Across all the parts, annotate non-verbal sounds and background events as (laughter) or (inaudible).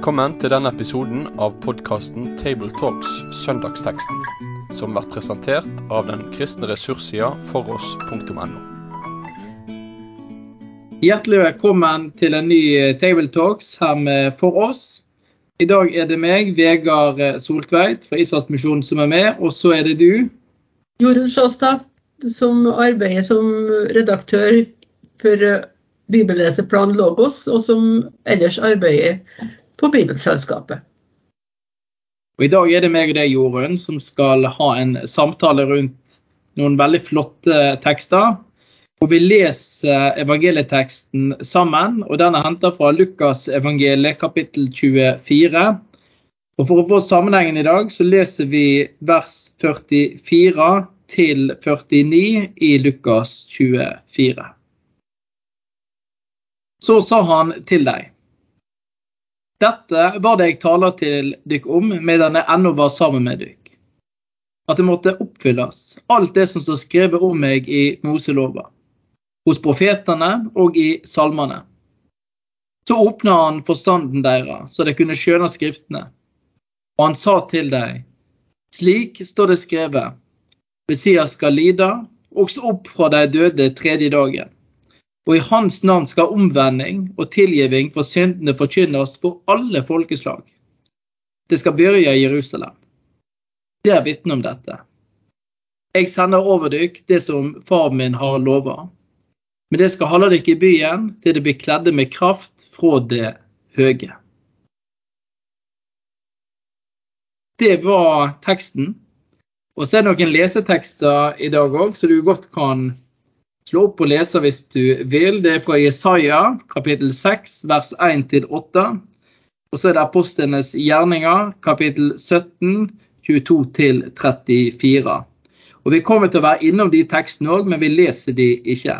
Velkommen til denne episoden av podkasten Tabletalks Søndagsteksten, som blir presentert av den kristne ressurssida foross.no. Hjertelig velkommen til en ny Tabletalks her med For oss. I dag er det meg, Vegard Soltveit fra Israelsmisjonen som er med, og så er det du. Jorunn Sjåstad, som arbeider som redaktør for Bibelleseplan Logos, og som ellers arbeider på Bibelselskapet. Og I dag er det meg og deg, Jorunn, som skal ha en samtale rundt noen veldig flotte tekster. Og Vi leser evangelieteksten sammen, og den er hentet fra Lukas evangeliet kapittel 24. Og For å få sammenhengen i dag, så leser vi vers 44 til 49 i Lukas 24. Så sa han til deg. Dette var det jeg taler til dykk om medan jeg ennå var sammen med dykk. At det måtte oppfylles, alt det som står skrevet om meg i Moselova, hos profetene og i salmene. Så åpna han forstanden deres, så de kunne skjønne skriftene. Og han sa til deg, slik står det skrevet, Messias skal lide, også opp fra de døde tredje dagen og i hans navn skal omvending og tilgivning for syndene forkynnes for alle folkeslag. Det skal begynne i Jerusalem. Det er vitne om dette. Jeg sender over dere det som far min har lova. Men det skal holde dere i byen til det blir kledde med kraft fra det høye. Det var teksten. Og så er det noen lesetekster i dag òg, så du godt kan Slå opp og lese hvis du vil. Det er fra Jesaja kapittel 6 vers 1-8. Og så er det apostlenes gjerninger kapittel 17 22-34. Og Vi kommer til å være innom de tekstene òg, men vi leser de ikke.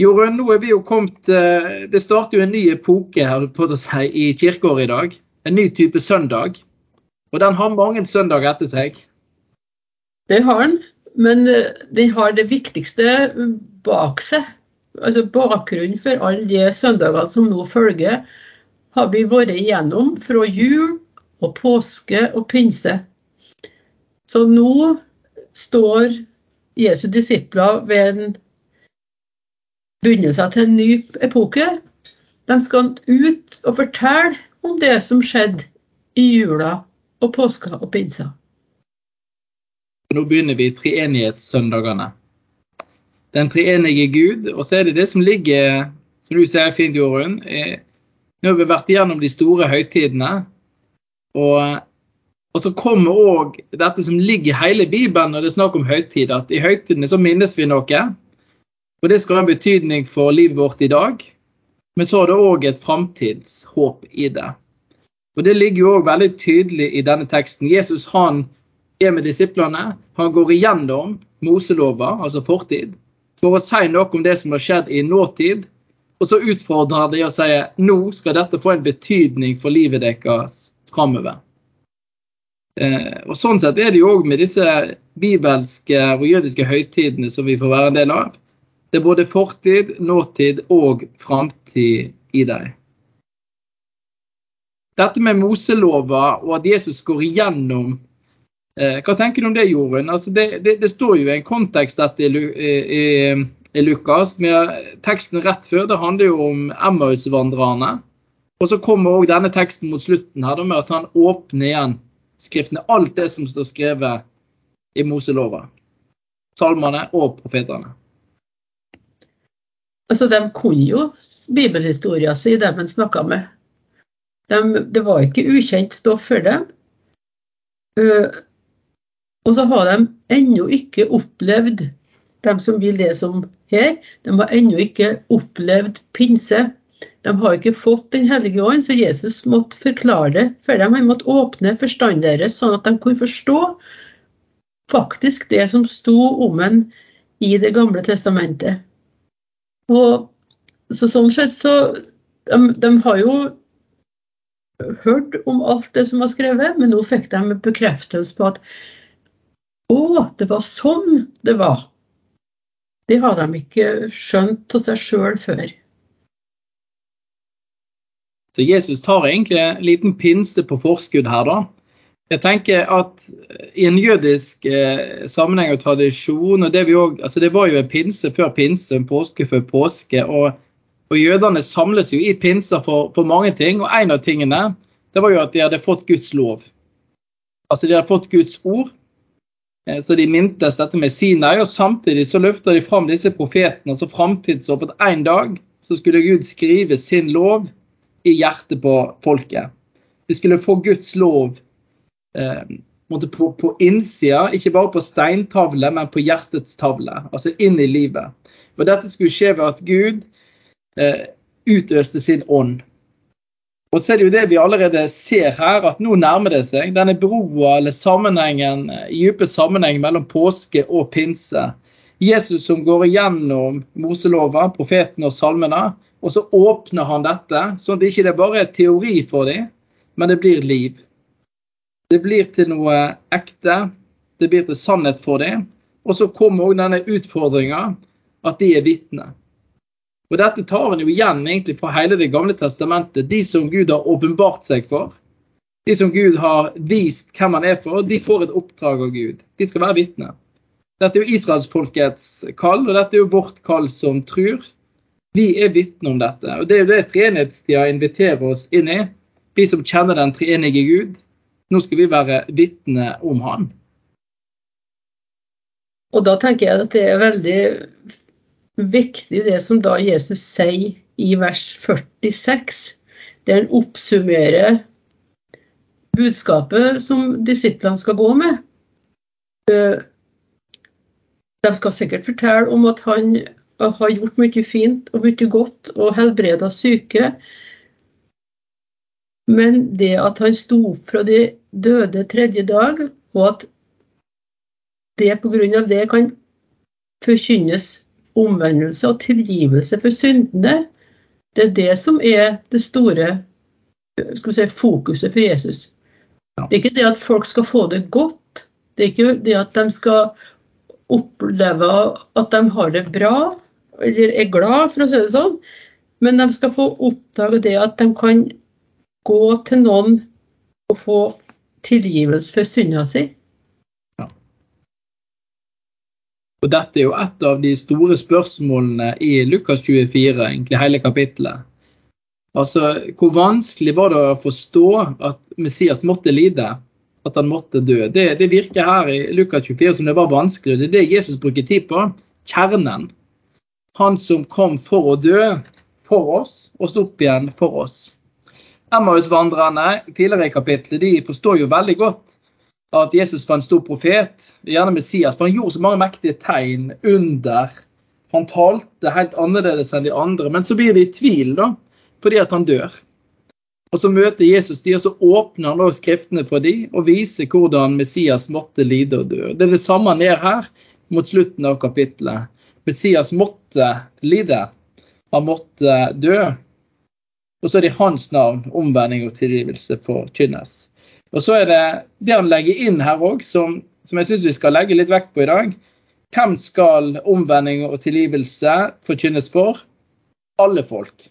Jorunn, nå er vi jo kommet eh, Det starter jo en ny epoke her på å i kirkeåret i dag. En ny type søndag. Og den har mange søndager etter seg. Det har den. Men eh, den har det viktigste bak seg. Altså Bakgrunnen for alle de søndagene som nå følger, har vi vært igjennom fra jul og påske og pinse. Så nå står Jesu disipler ved en begynnelse til en ny epoke. De skal ut og fortelle om det som skjedde i jula og påska og pinsa. Nå begynner vi treenighetssøndagene. Den treenige Gud, og så er det det som ligger, som du sier fint, Jorunn. Nå har vi vært igjennom de store høytidene. Og, og så kommer òg dette som ligger i hele Bibelen når det er snakk om høytid, at i høytidene så minnes vi noe. Og det skal ha en betydning for livet vårt i dag. Men så er det òg et framtidshåp i det. Og Det ligger jo òg veldig tydelig i denne teksten. Jesus han er med disiplene. Han går igjennom Moselova, altså fortid, for å si noe om det som har skjedd i nåtid. Og så utfordrer han de og sier nå skal dette få en betydning for livet deres framover. Eh, og Sånn sett er det jo òg med disse bibelske og jødiske høytidene som vi får være en del av. Det er både fortid, nåtid og framtid i dem. Dette med Moselova og at Jesus går igjennom hva tenker du om det, Jorunn? Altså det, det, det, står jo i en kontekst dette i, i, i Lukas. Med teksten rett før det handler jo om Emmaus-vandrerne. Og så kommer òg denne teksten mot slutten her, med at han åpner igjen skriftene. Alt det som står skrevet i Moselova. Salmene og profetene. Altså, De kunne jo bibelhistoria si, dem en snakka med. De, det var ikke ukjent stoff for dem. Og så har de ennå ikke opplevd, de som vil det som her, de har ennå ikke opplevd pinse. De har ikke fått Den hellige ånd, så Jesus måtte forklare det for dem. Han måtte åpne forstanden deres, sånn at de kunne forstå faktisk det som sto om en i Det gamle testamentet. Og så Sånn sett så de, de har jo hørt om alt det som var skrevet, men nå fikk de bekreftelse på at det var sånn det var. Det hadde de ikke skjønt av seg sjøl før. Så Jesus tar egentlig en liten pinse på forskudd her, da. Jeg tenker at i en jødisk eh, sammenheng og tradisjon og det, også, altså det var jo en pinse før pinse, en påske før påske. og, og Jødene samles jo i pinser for, for, mange ting. og En av tingene det var jo at de hadde fått Guds lov. Altså De hadde fått Guds ord. Eh, så de mintes dette med Sinai. og Samtidig så løfter de fram disse profetene som framtidshåp at en dag så skulle Gud skrive sin lov i hjertet på folket. De skulle få Guds lov eh, på, på innsida, ikke bare på steintavle, men på hjertets tavle. Altså inn i livet. Og dette skulle skje ved at Gud eh, utøste sin ånd. Og så er det jo det vi allerede ser her, at nå nærmer det seg. Denne broa eller sammenhengen, dype sammenheng mellom påske og pinse. Jesus som går igjennom Moseloven, profeten og salmene, og så åpner han dette, sånn at det ikke bare er teori for dem, men det blir liv. Det blir til noe ekte. Det blir til sannhet for dem. Og så kommer òg denne utfordringa at de er vitner. Og Dette tar en jo igjen egentlig fra hele Det gamle testamentet. De som Gud har åpenbart seg for, de som Gud har vist hvem han er for, de får et oppdrag av Gud. De skal være vitner. Dette er jo israelsfolkets kall, og dette er jo vårt kall som tror. Vi er vitner om dette. Og Det er jo det treenighetstida inviterer oss inn i. Vi som kjenner den treenige Gud, nå skal vi være vitne om han. Og da tenker jeg at det er veldig viktig det som da Jesus sier i vers 46, der han oppsummerer budskapet som disiplene skal gå med. Eh, de skal sikkert fortelle om at han har gjort mye fint og mye godt og helbreda syke. Men det at han sto opp fra de døde tredje dag, og at det pga. det kan forkynnes omvendelse og tilgivelse for syndene, det er det som er det store si, fokuset for Jesus. Det er ikke det at folk skal få det godt, det er ikke det at de skal oppleve at de har det bra, eller er glad, for å si det sånn, men de skal få oppdage det at de kan gå til noen og få tilgivelse for synda si. Ja. Og Dette er jo et av de store spørsmålene i Lukas 24, egentlig hele kapittelet. Altså, Hvor vanskelig var det å forstå at Messias måtte lide? At han måtte dø? Det, det virker her i Lukas 24 som det var vanskelig. Det er det Jesus bruker tid på. Kjernen. Han som kom for å dø for oss og sto opp igjen for oss. Emmaus-vandrerne tidligere i kapittelet de forstår jo veldig godt at Jesus var en stor profet, gjerne Messias, for han gjorde så mange mektige tegn under. Han talte helt annerledes enn de andre, men så blir de i tvil, da, fordi at han dør. Og Så møter Jesus de, og så åpner han også skriftene for de, og viser hvordan Messias måtte lide og dø. Det er det samme ned her mot slutten av kapittelet. Messias måtte lide. Han måtte dø. Og så er det i hans navn omvending og tilgivelse forkynnes. Og så er det det han legger inn her òg, som, som, jeg syns vi skal legge litt vekt på i dag. Hvem skal omvending og tilgivelse forkynnes for? Alle folk.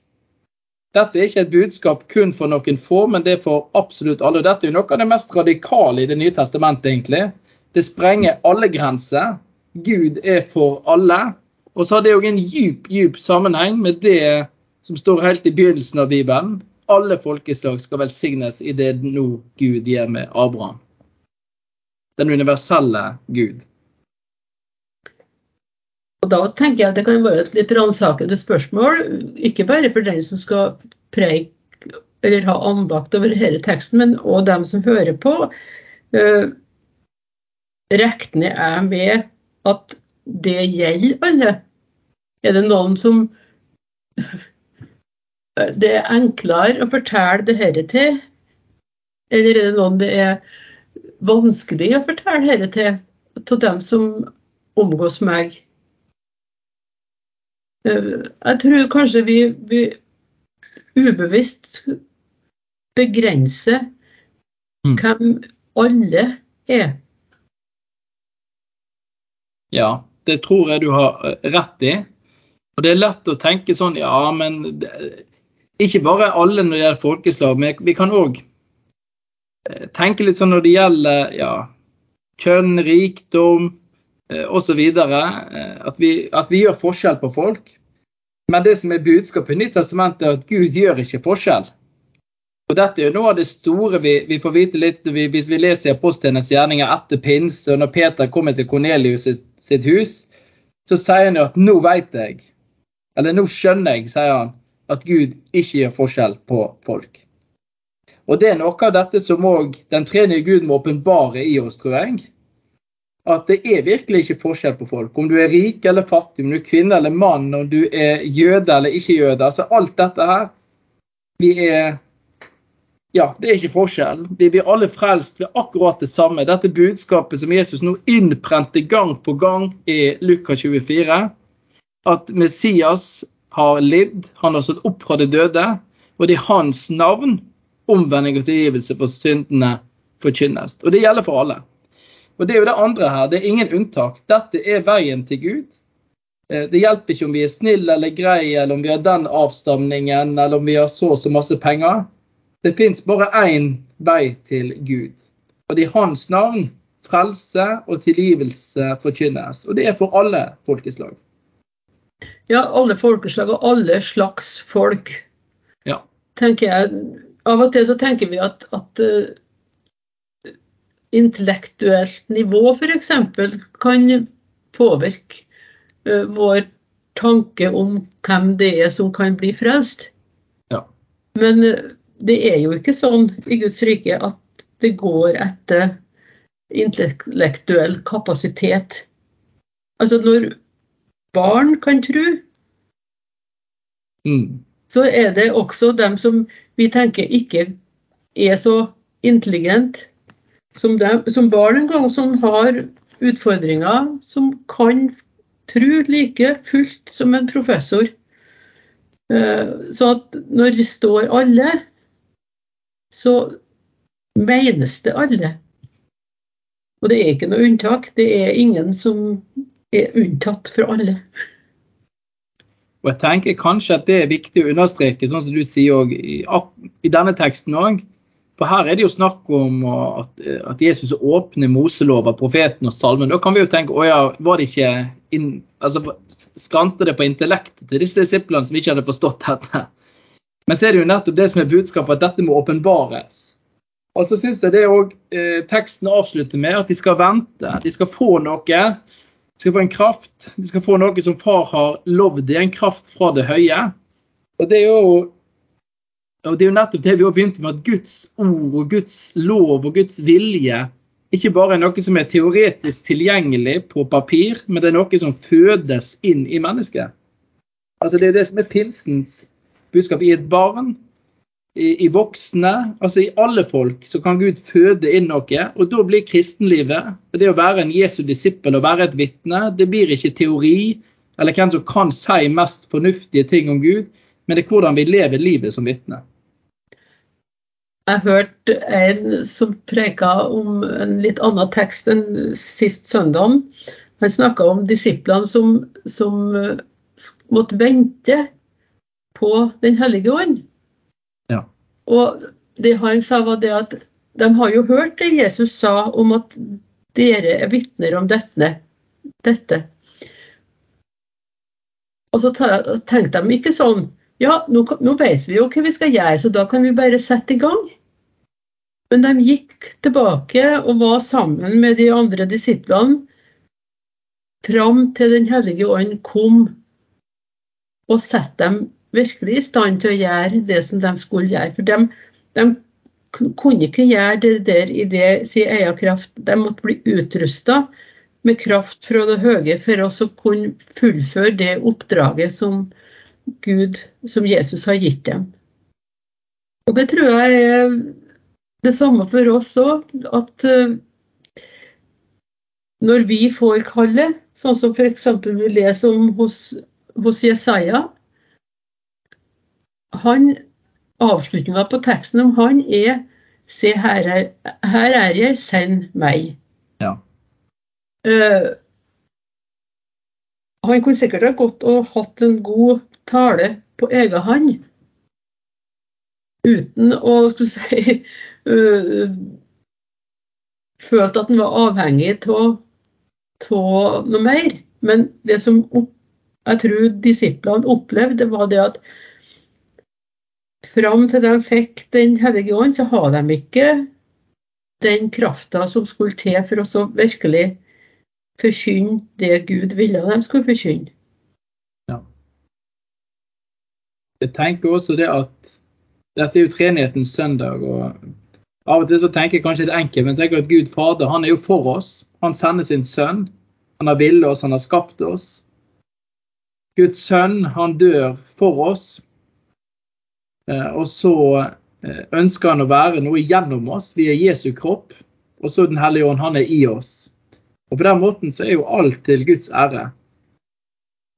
Dette er ikke et budskap kun for noen få, men det er for absolutt alle. Og dette er jo noe av det mest radikale i Det nye testamentet, egentlig. Det sprenger alle grenser. Gud er for alle. Og så har det òg en djup, djup sammenheng med det som står helt i begynnelsen av Bibelen. Alle folkeslag skal velsignes i det nå Gud gjør med Abraham. Den universelle Gud. Og Da tenker jeg at det kan være et litt ransakende spørsmål, ikke bare for den som skal preike eller ha andakt over denne teksten, men òg dem som hører på. Uh, regner jeg med at det gjelder alle? Er det noen som det er enklere å fortelle det dette til, eller er det noen det er vanskelig å fortelle dette til, til dem som omgås meg? Eh, jeg tror kanskje vi, vi ubevisst begrenser mm. hvem alle er. Ja, det tror jeg du har rett i. Og det er lett å tenke sånn Ja, men ikke bare alle når det gjelder folkeslag, men vi kan òg tenke litt sånn når det gjelder ja, kjønn, rikdom osv. At, vi, at vi gjør forskjell på folk. Men det som er budskapet i Nyttestamentet, er at Gud gjør ikke forskjell. Og Dette er jo noe av det store vi, vi får vite litt vi, hvis vi leser apostlenes gjerninger etter pinse. Og når Peter kommer til Kornelius sitt, sitt hus, så sier han jo at 'nå veit jeg', eller 'nå skjønner jeg', sier han, at Gud ikke gjør forskjell på folk. Og Det er noe av dette som òg den tredje Gud må åpenbare i oss, tror jeg. At det er virkelig ikke forskjell på folk. Om du er rik eller fattig, om du er kvinne eller mann, om du er jøde eller ikke jøde. altså Alt dette her. Vi er ja, det er ikke forskjell. Vi blir alle frelst ved akkurat det samme. Dette budskapet som Jesus nå innprente gang på gang i Lukas 24, at Messias har lidd, han har stått opp fra de døde, og det er hans navn omvending og tilgivelse for syndene forkynnes. Og det gjelder for alle. Og det er jo det andre her. Det er ingen unntak. Dette er veien til Gud. Eh, det hjelper ikke om vi er snille eller greie, eller om vi har den avstamningen, eller om vi har så og så masse penger. Det fins bare én vei til Gud. Og det er hans navn frelse og tilgivelse forkynnes. Og det er for alle folkeslag. Ja, alle folkeslag og alle slags folk. Ja. Tenker jeg. Av og til så tenker vi at, at uh, intellektuelt nivå f.eks. kan påvirke uh, vår tanke om hvem det er som kan bli frelst. Ja. Men uh, det er jo ikke sånn i Guds rike at det går etter intellektuell kapasitet. Altså når barn kan tro, mm. så er det også dem som vi tenker ikke er så intelligent som, dem, som barn en gang, som har utfordringer, som kan tro like fullt som en professor. Eh, så at når det står alle, så menes det alle. Og det er ikke noe unntak. Det er ingen som er unntatt for alle. Og jeg tenker kanskje at det er viktig å understreke, sånn som du sier også, i, i, denne teksten òg. For her er det jo snakk om at, at Jesus åpner Moseloven, profeten og salmen. Da kan vi jo tenke å ja, var det ikke inn, altså, Skrante det på intellektet til disse disiplene som ikke hadde forstått dette? Men så er det jo nettopp det som er budskapet, at dette må åpenbares. Og så syns jeg det òg eh, teksten avslutter med at de skal vente. De skal få noe. De skal få en kraft. De skal få noe som far har lovd dem, en kraft fra det høye. Og det er jo og det er jo nettopp det vi har begynt med, at Guds ord og Guds lov og Guds vilje ikke bare er noe som er teoretisk tilgjengelig på papir, men det er noe som fødes inn i mennesket. Altså Det er det som er pinsens budskap i et barn, i, i, voksne, altså i alle folk, så kan Gud føde inn noe. Og da blir kristenlivet, det å være en Jesu disippel og være et vitne, det blir ikke teori eller hvem som kan si mest fornuftige ting om Gud, men det er hvordan vi lever livet som vitne. Jeg hørte en som preka om en litt annen tekst enn sist søndag. Han snakka om disiplene som, som måtte vente på Den hellige ånd. Og det han sa, var det at de har jo hørt det Jesus sa om at dere er vitner om dette. dette. Og så tenkte de ikke sånn Ja, nå, nå vet vi jo hva vi skal gjøre, så da kan vi bare sette i gang. Men de gikk tilbake og var sammen med de andre disiplene fram til Den hellige ånd kom og satte dem virkelig i stand til å gjøre det som de skulle gjøre. For de, de kunne ikke gjøre det der i det sin egen kraft. De måtte bli utrusta med kraft fra det høye for å kunne fullføre det oppdraget som Gud, som Jesus har gitt dem. Og Det tror jeg er det samme for oss òg. At uh, når vi får kallet, sånn som f.eks. vi leser om hos, hos Jesaja, han, Avslutninga på teksten om han er Se, her er, her er jeg, send meg. Ja. Uh, han kunne sikkert ha gått og hatt en god tale på egen hånd. uten å skulle si uh, (laughs) følt at han var avhengig av noe mer. Men det som jeg tror disiplene opplevde, var det at fram til de fikk Den hellige ånd, så har de ikke den krafta som skulle til for å virkelig forkynne det Gud ville de skulle forkynne. Ja. Jeg tenker også det at dette er jo treenighetens søndag. og Av og til så tenker jeg kanskje er enkelt, men tenker at Gud Fader han er jo for oss. Han sender sin sønn. Han har villet oss, han har skapt oss. Guds sønn, han dør for oss. Eh, og så eh, ønsker han å være noe gjennom oss. Vi er Jesu kropp. Og så Den hellige ånd, han er i oss. Og på den måten så er jo alt til Guds ære.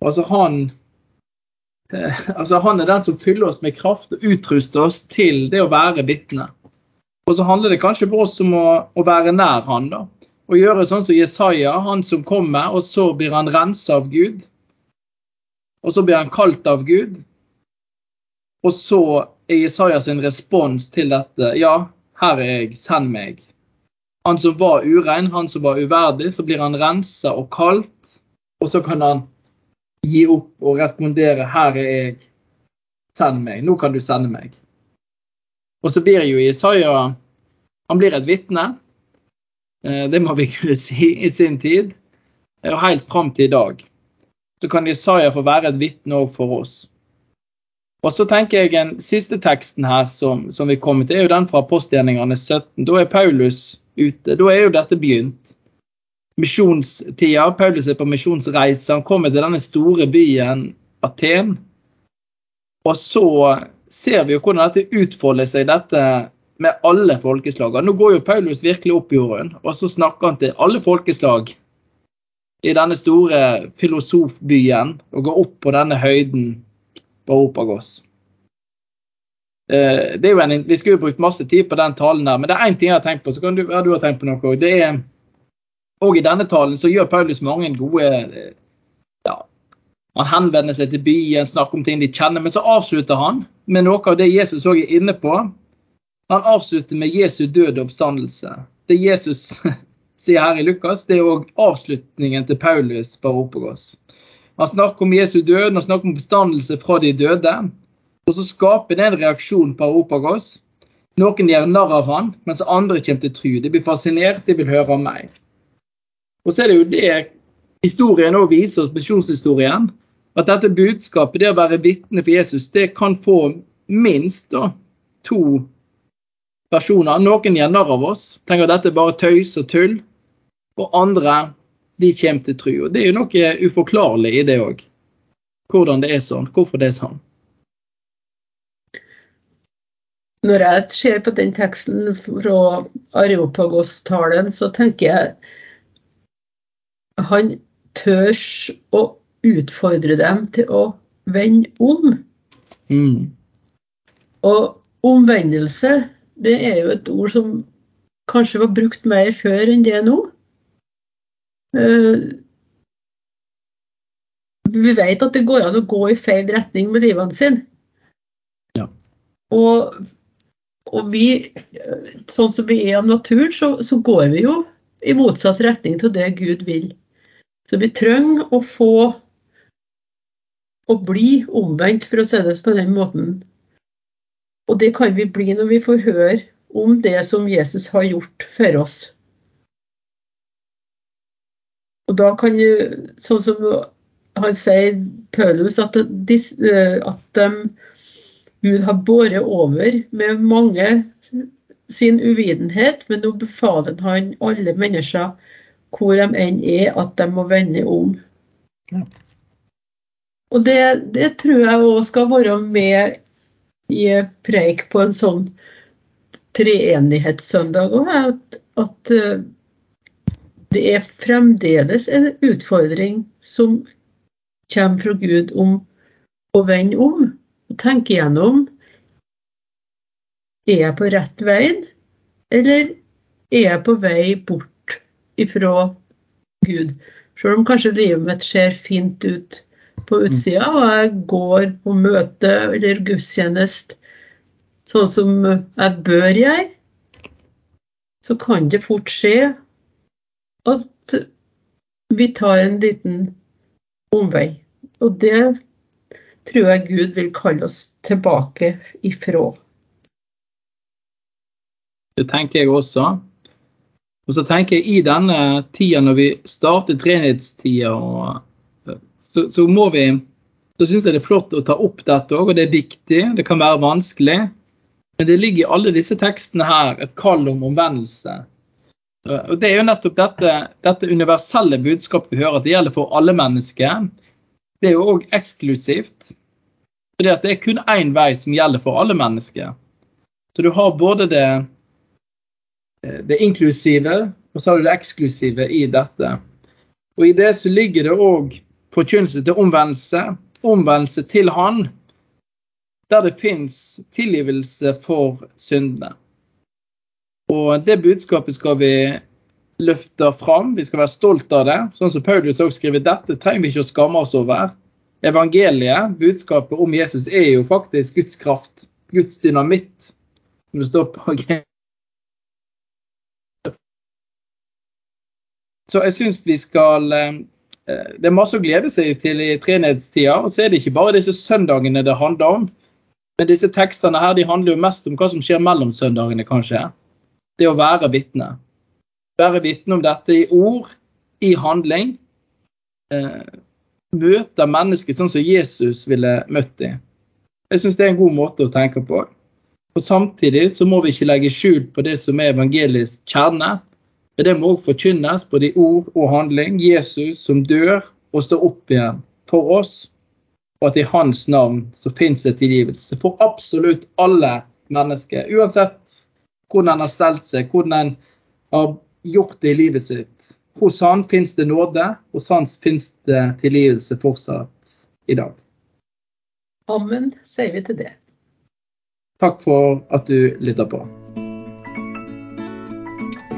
Altså han, eh, altså han er den som fyller oss med kraft og utruster oss til det å være vitne. Og så handler det kanskje for oss om å, å være nær han da. Og gjøre sånn som Jesaja, han som kommer, og så blir han rensa av Gud. Og så blir han kalt av Gud. Og så er Isaias respons til dette ja, her er jeg, send meg. Han som var urein, han som var uverdig, så blir han rensa og kalt. Og så kan han gi opp og respondere 'Her er jeg, send meg'. Nå kan du sende meg. Og så blir jo Isaiah Han blir et vitne. Eh, det må vi (laughs) kunne si i sin tid. Og helt fram til i dag. Så kan Isaiah få være et vitne òg for oss. Og så tenker jeg en siste teksten her som, som vi kommer til, er jo den fra Postgjerningene 17. Da er Paulus ute. Da er jo dette begynt. Misjonstida. Paulus er på misjonsreise. Han kommer til denne store byen Aten. Og så ser vi jo hvordan dette utfolder seg, dette med alle folkeslag. Nå går jo Paulus virkelig opp jorden, og så snakker han til alle folkeslag i denne store filosofbyen og går opp på denne høyden på Opagos. Eh, en, Vi skulle jo brukt masse tid på den talen der, men det er én ting jeg har tenkt på. så kan du, ja, du har tenkt på noe, det er, og I denne talen så gjør Paulus mange gode eh, ja, Han henvender seg til byen, snakker om ting de kjenner, men så avslutter han med noe av det Jesus òg er inne på. Han avslutter med Jesu død og oppstandelse. Det Jesus (laughs) sier her i Lukas, det er òg avslutningen til Paulus på Ropagos. Han snakker om Jesu død, han snakker om bestandelse fra de døde. Og så skaper det en reaksjon på Europagos. Noen gjør narr av han, mens andre kommer til tro. De blir fascinert, de vil høre om meg. Og så er det jo det historien òg viser oss, misjonshistorien, at dette budskapet, det å være vitne for Jesus, det kan få minst da, to personer. Noen gjør narr av oss, tenker at dette er bare tøys og tull. Og andre de kommer til tru. Og Det er jo noe uforklarlig i det òg. Hvordan det er sånn. Hvorfor det er sånn. når jeg ser på den teksten fra Areopagos-talen, så tenker jeg han tør å utfordre dem til å vende om. Mm. Og omvendelse, det er jo et ord som kanskje var brukt mer før enn det er nå. Uh, vi vet at det går an å gå i feil retning med livene sine. Ja. Og og vi, sånn som vi er av naturen, så, så, går vi jo i motsatt retning til det Gud vil. Så vi trenger å få å bli omvendt, for å si det på den måten. Og det kan vi bli når vi får høre om det som Jesus har gjort for oss. Og da kan du, sånn som han sier, Paulus, at, de, at de Gud har båret over med mange sin uvitenhet, men nå befaler han alle mennesker, hvor de enn er, at de må vende om. Og det, det tror jeg òg skal være med i preik på en sånn treenighetssøndag òg, at, at eh, det er fremdeles en utfordring som kommer fra Gud om å vende om og tenke gjennom er jeg på rett vei, eller er jeg på vei bort ifra Gud? Selv om kanskje livet mitt ser fint ut på utsida, og jeg går på møte eller gudstjeneste sånn som jeg bør gjøre, så kan det fort skje at vi tar en liten omvei. Og det tror jeg Gud vil kalle oss tilbake ifra. Det tenker jeg også. Og så tenker jeg i denne tida, når vi starter treenighetstida, så, så må vi Så syns jeg det er flott å ta opp dette òg, og det er viktig. Det kan være vanskelig. Men det ligger i alle disse tekstene her et kall om omvendelse. Og Det er jo nettopp dette, dette universelle budskapet vi hører, at det gjelder for alle mennesker. Det er jo òg eksklusivt. Fordi at det er kun én vei som gjelder for alle mennesker. Så du har både det, det inklusive, og så har du det eksklusive i dette. Og i det så ligger det òg forkynnelse til omvendelse. Omvendelse til Han, der det fins tilgivelse for syndene. Og det budskapet skal vi løfte fram, vi skal være stolt av det. Sånn som Paulus også skriver, dette trenger vi ikke å skamme oss over. Evangeliet, budskapet om Jesus, er jo faktisk Guds kraft, Guds dynamitt, som det står på Så jeg syns vi skal eh, Det er masse å glede seg til i treenighetstida. Og så er det ikke bare disse søndagene det handler om. Men disse tekstene her de handler jo mest om hva som skjer mellom søndagene, kanskje det å være vitne. Være vitne om dette i ord, i handling. Eh, møte mennesket sånn som Jesus ville møtt dem. Jeg syns det er en god måte å tenke på. Og Samtidig så må vi ikke legge skjul på det som er evangelisk kjerne. Men det må også forkynnes både i ord og handling. Jesus som dør og står opp igjen for oss. Og at i hans navn så finnes det tilgivelse for absolutt alle mennesker. Uansett hvordan han har stelt seg, hvordan han har gjort det i livet sitt. Hos han finnes det nåde, hos hans finnes det tilgivelse fortsatt i dag. Amen, sier vi til det. Takk for at du lytter på.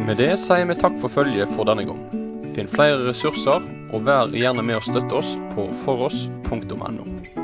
Med det sier vi takk for følget for denne gang. Finn flere ressurser, og vær gjerne med å støtte oss på foross.no.